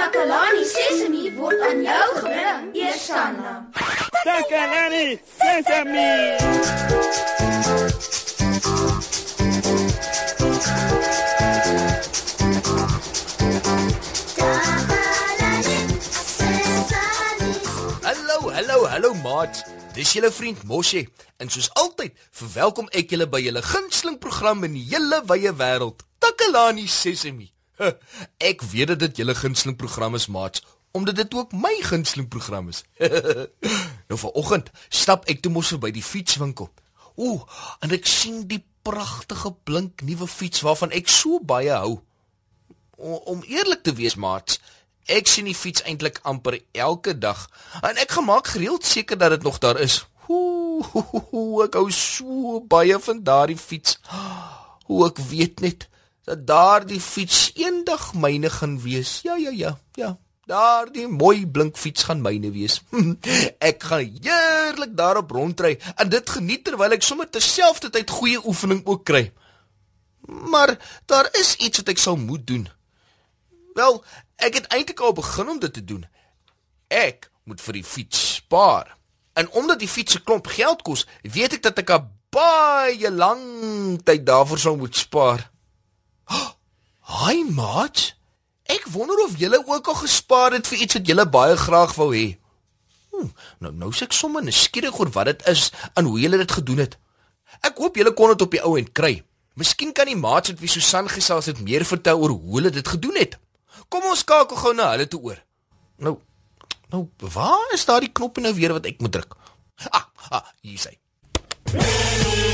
Takalani Sesemi word aan jou gebring, Eersanna. Takalani Sesemi. Hallo, hallo, hallo maat. Dis julle vriend Moshe en soos altyd verwelkom ek julle by julle gunsteling program in die hele wye wêreld, Takalani Sesemi. Ek weet dat dit julle gunsteling program is, maat, omdat dit ook my gunsteling program is. nou vanoggend stap ek toe mos verby die fietswinkel. Ooh, en ek sien die pragtige blink nuwe fiets waarvan ek so baie hou. O, om eerlik te wees, maat, ek sien die fiets eintlik amper elke dag en ek gemaak gereeld seker dat dit nog daar is. Ooh, ek hou so baie van daardie fiets. Hoe ek weet net dat daardie fiets eendag myne gaan wees. Ja, ja, ja, ja. Daardie mooi blink fiets gaan myne wees. ek gaan heerlik daarop rondry en dit geniet terwyl ek sommer terselfdertyd goeie oefening ook kry. Maar daar is iets wat ek sal moet doen. Wel, ek het eintlik al begin om dit te doen. Ek moet vir die fiets spaar. En omdat die fiets 'n klomp geld kos, weet ek dat ek 'n baie lang tyd daarvoor sou moet spaar. Haai, maat. Ek wonder of julle ook al gespaar het vir iets wat julle baie graag wou hê. Hm, nou nou sê ek sommer nuuskierig oor wat dit is en hoe julle dit gedoen het. Ek hoop julle kon dit op die ou end kry. Miskien kan die maats wat wie Susan gesels het meer vertel oor hoe hulle dit gedoen het. Kom ons skakel gou na hulle toe oor. Nou nou waar is daardie knop nou weer wat ek moet druk? Ah, ah hier is hy. Dankie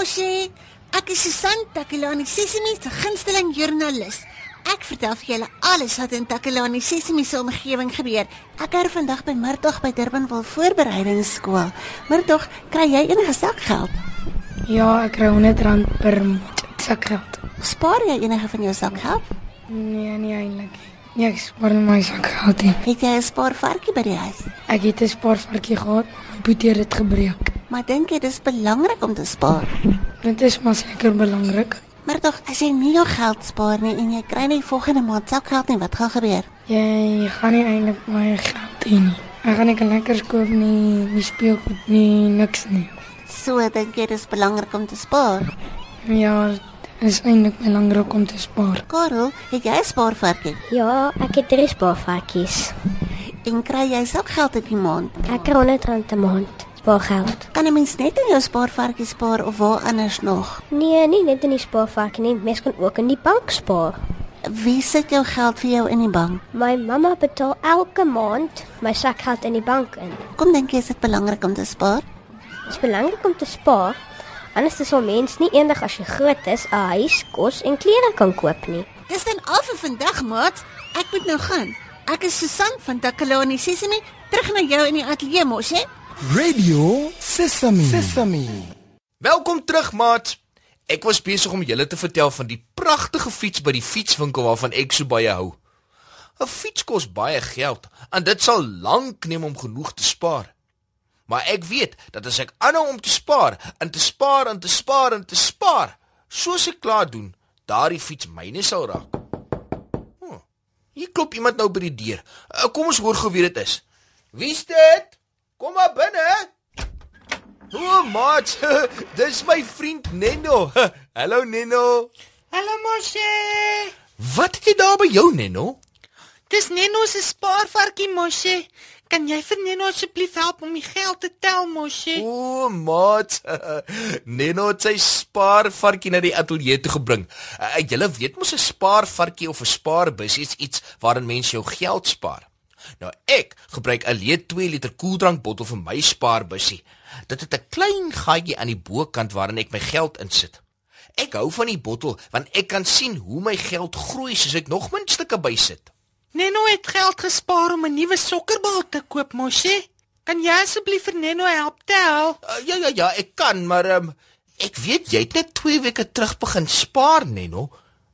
Moshi. Ek is Susan Takelani Sesimi se gunsteling joernalis. Ek vertel vir julle alles wat in Takelani Sesimi se omgewing gebeur. Ek het vandag by Murtog by Durbanville voorbereidingsskool. Murtog, kry jy enige sakgeld? Ja, ek kry R100 per maand sakgeld. Spaar jy enige van jou sakgeld? Nee, nie eintlik. Nee, ek spaar net my sakgeld nie. Het jy 'n spaarvarkie by die huis? Ek het 'n spaarvarkie gehad, maar my boetie het dit gebreek. Maar dink jy dis belangrik om te spaar? Dit is maar seker belangrik. Maar tog, as jy nie jou geld spaar nie en jy kry nie volgende maand sakgeld nie, wat gaan gebeur? Jy gaan nie eintlik my geld hê nie. Ek gaan nie lekker koop nie, nie speelgoed nie, niks nie. So dink jy dis belangrik om te spaar? Ja, is eintlik belangrik om te spaar. Karel, het jy 'n spaarvarkie? Ja, ek het drie spaarvarkies. En kry jy sakgeld elke maand? Ek kry R100 'n maand spaargeld. Kan 'n mens net in jou spaarvarkie spaar of waar anders nog? Nee, nie net in die spaarvarkie nie, mens kan ook in die bank spaar. Wie sit jou geld vir jou in die bank? My mamma betaal elke maand my sakgeld in die bank in. Kom dink jy is dit belangrik om te spaar? Dit is belangrik om te spaar. Anders sal mens nie eendag as jy groot is 'n huis, kos en klere kan koop nie. Dis dan al vir vandag, maat. Ek moet nou gaan. Ek is Susan van Takalani Sesimi, terug na jou in die ateljee mos, hè? Radio Sesame. Sesame. Welkom terug, maat. Ek was besig om julle te vertel van die pragtige fiets by die fietswinkel waarvan ek so baie hou. 'n Fiets kos baie geld en dit sal lank neem om genoeg te spaar. Maar ek weet dat as ek aanhou om te spaar en te spaar en te spaar en te spaar, soos ek klaar doen, daardie fiets myne sal raak. Hm, hier klop iemand nou by die deur. Uh, Kom ons hoor gou wie dit is. Wie's dit? Kom maar binne. O, oh, maat, dis my vriend Nenno. Hallo Nenno. Hallo Moshe. Wat het jy daar by jou Nenno? Dis Nenno se spaarvarkie Moshe. Kan jy vir Nenno asseblief help om die geld te tel Moshe? O, oh, maat. Nenno het sy spaarvarkie na die ateljee toe gebring. Uh, Julle weet mos 'n spaarvarkie of 'n spaarbus is iets waarin mens jou geld spaar. Nou ek gebruik 'n leë 2 liter koeldrankbottel vir my spaarbusie. Dit het 'n klein gaatjie aan die bokant waarin ek my geld insit. Ek hou van die bottel want ek kan sien hoe my geld groei soos ek nog muntstukke bysit. Nenno het geld gespaar om 'n nuwe sokkerbal te koop Moshe. Kan jy asseblief vir Nenno help tel? Uh, ja ja ja, ek kan, maar um, ek weet jy het net 2 weke terug begin spaar, Nenno.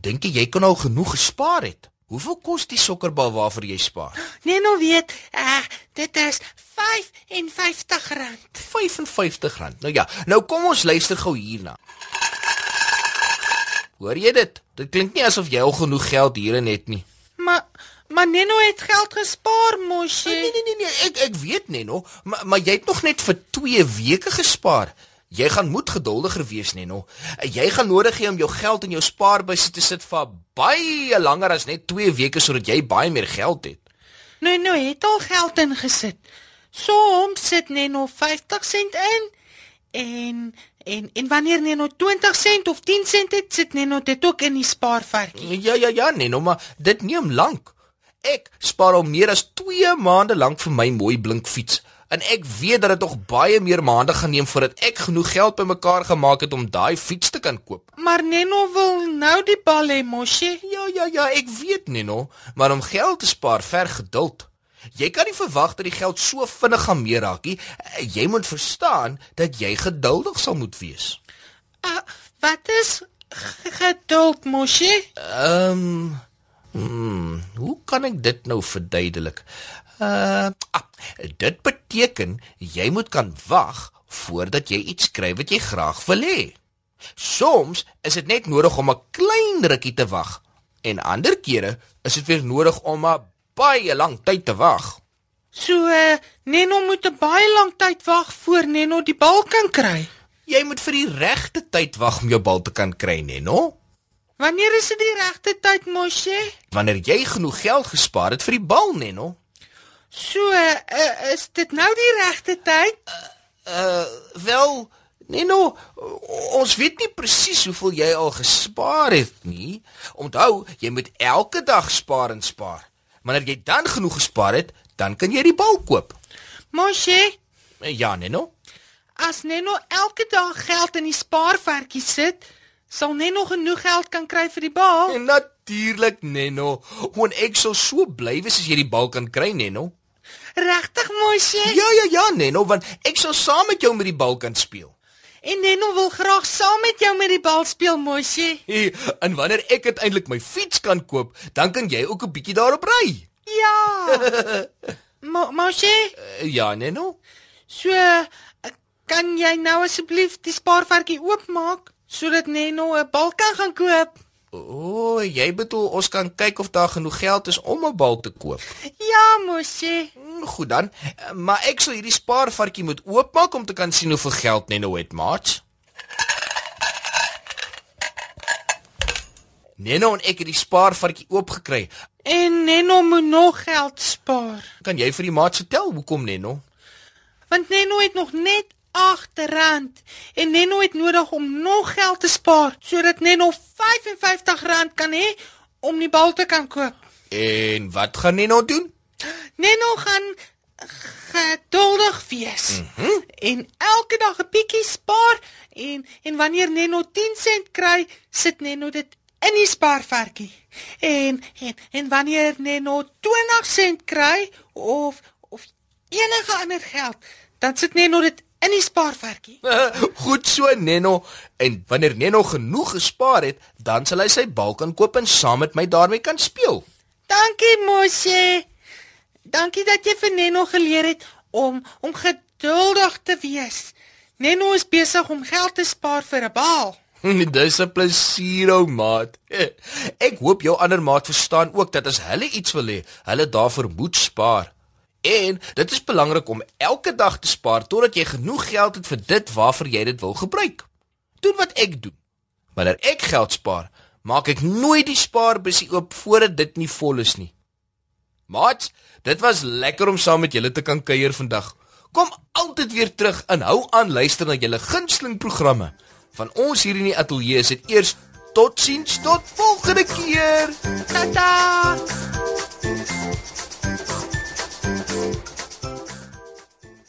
Dink jy jy kan al genoeg gespaar het? Hoeveel kos die sokkerbal waarvoor jy spaar? Nenno weet, uh, dit is R55. R55. Nou ja, nou kom ons luister gou hierna. Hoor jy dit? Dit klink nie asof jy al genoeg geld hierin het nie. Maar maar Neno het geld gespaar, Moshi. Nee nee nee nee, ek ek weet Neno, maar maar jy het nog net vir 2 weke gespaar. Jy gaan moet geduldiger wees, Neno. Jy gaan nodig hê om jou geld in jou spaarbusie te sit vir baie langer as net 2 weke sodat jy baie meer geld het. Neno het al geld ingesit. Soms sit Neno 50 sent in en en en wanneer Neno 20 sent of 10 sent het, sit Neno dit ook in die spaarvarkie. Ja ja ja, Neno, maar dit neem lank. Ek spaar al meer as 2 maande lank vir my mooi blink fiets. En ek weet dat dit nog baie meer maande gaan neem voordat ek genoeg geld bymekaar gemaak het om daai fiets te kan koop. Maar Neno wil nou die bal hê, Moshi. Ja ja ja, ek weet Neno, maar om geld te spaar ver geduld. Jy kan nie verwag dat die geld so vinnig gaan meeraak nie. Jy moet verstaan dat jy geduldig sal moet wees. Uh, wat is geduld, Moshi? Ehm um, hmm, hoe kan ek dit nou verduidelik? Uh ah, dit beteken jy moet kan wag voordat jy iets kry wat jy graag wil hê. Soms is dit net nodig om 'n klein rukkie te wag en ander kere is dit weer nodig om 'n baie lank tyd te wag. So, uh, Neno moet 'n baie lank tyd wag voor Neno die bal kan kry. Jy moet vir die regte tyd wag om jou bal te kan kry, Neno. Wanneer is dit die regte tyd, Moshe? Wanneer jy genoeg geld gespaar het vir die bal, Neno. So, uh, is dit nou die regte tyd? Uh wel, Neno, ons weet nie presies hoeveel jy al gespaar het nie. Onthou, jy moet elke dag spaar en spaar. Wanneer jy dan genoeg gespaar het, dan kan jy die bal koop. Moshe, Ja, Neno. as Neno elke dag geld in die spaarvarkie sit, sal Neno genoeg geld kan kry vir die bal. En natuurlik, Neno. Want ek sal so bly wees as jy die bal kan kry, Neno. Regtig, Moshe? Ja, ja, ja, Neno, want ek sal saam met jou met die bal kan speel. En Neno wil graag saam met jou met die bal speel, Moshe. En wanneer ek uiteindelik my fiets kan koop, dan kan jy ook 'n bietjie daarop ry. Ja. Mo Moshe, Uh, ja, Neno. so kan jy nou asseblief die spaarvarkie oopmaak sodat Neno 'n bal kan gaan koop? O, oh, jy bedoel ons kan kyk of daar genoeg geld is om 'n bal te koop. Ja, Moshe. Hm, Goed dan, maar ek sal hierdie spaarvarkie moet oopmaak om te kan sien hoeveel geld Neno het, maat. Neno en ek het die spaarvarkie oopgekry. En Neno moet nog geld spaar. Kan jy vir die maat vertel hoekom Neno? Want Neno het nog net R8 en Neno het nodig om nog geld te spaar sodat Neno R55 kan hê om die bal te kan koop. En wat gaan Neno doen? Neno gaan geduldig wees mm -hmm. en elke dag 'n bietjie spaar en en wanneer Neno 10 sent kry, sit Neno dit in die spaarvarkie. En en en wanneer Neno 20 sent kry of of enige ander geld, dan sit Neno dit in die spaarvarkie. Goed so Neno. En wanneer Neno genoeg gespaar het, dan sal hy sy bal kan koop en saam met my daarmee kan speel. Dankie Moshe. Dankie dat jy vir Neno geleer het om om geduldig te wees. Neno is besig om geld te spaar vir 'n bal. Dis 'n plesier, ou maat. Ek hoop jou ander maat verstaan ook dat as hulle iets wil hê, hulle daarvoor moet spaar. En dit is belangrik om elke dag te spaar totdat jy genoeg geld het vir dit waarvoor jy dit wil gebruik. Doen wat ek doen. Wanneer ek geld spaar, maak ek nooit die spaarbusie oop voordat dit nie vol is nie. Maat, dit was lekker om saam met julle te kan kuier vandag. Kom altyd weer terug en hou aan luister na julle gunsteling programme. Van ons hier in die ateljee is dit eers totsiens tot volgende keer. Tata!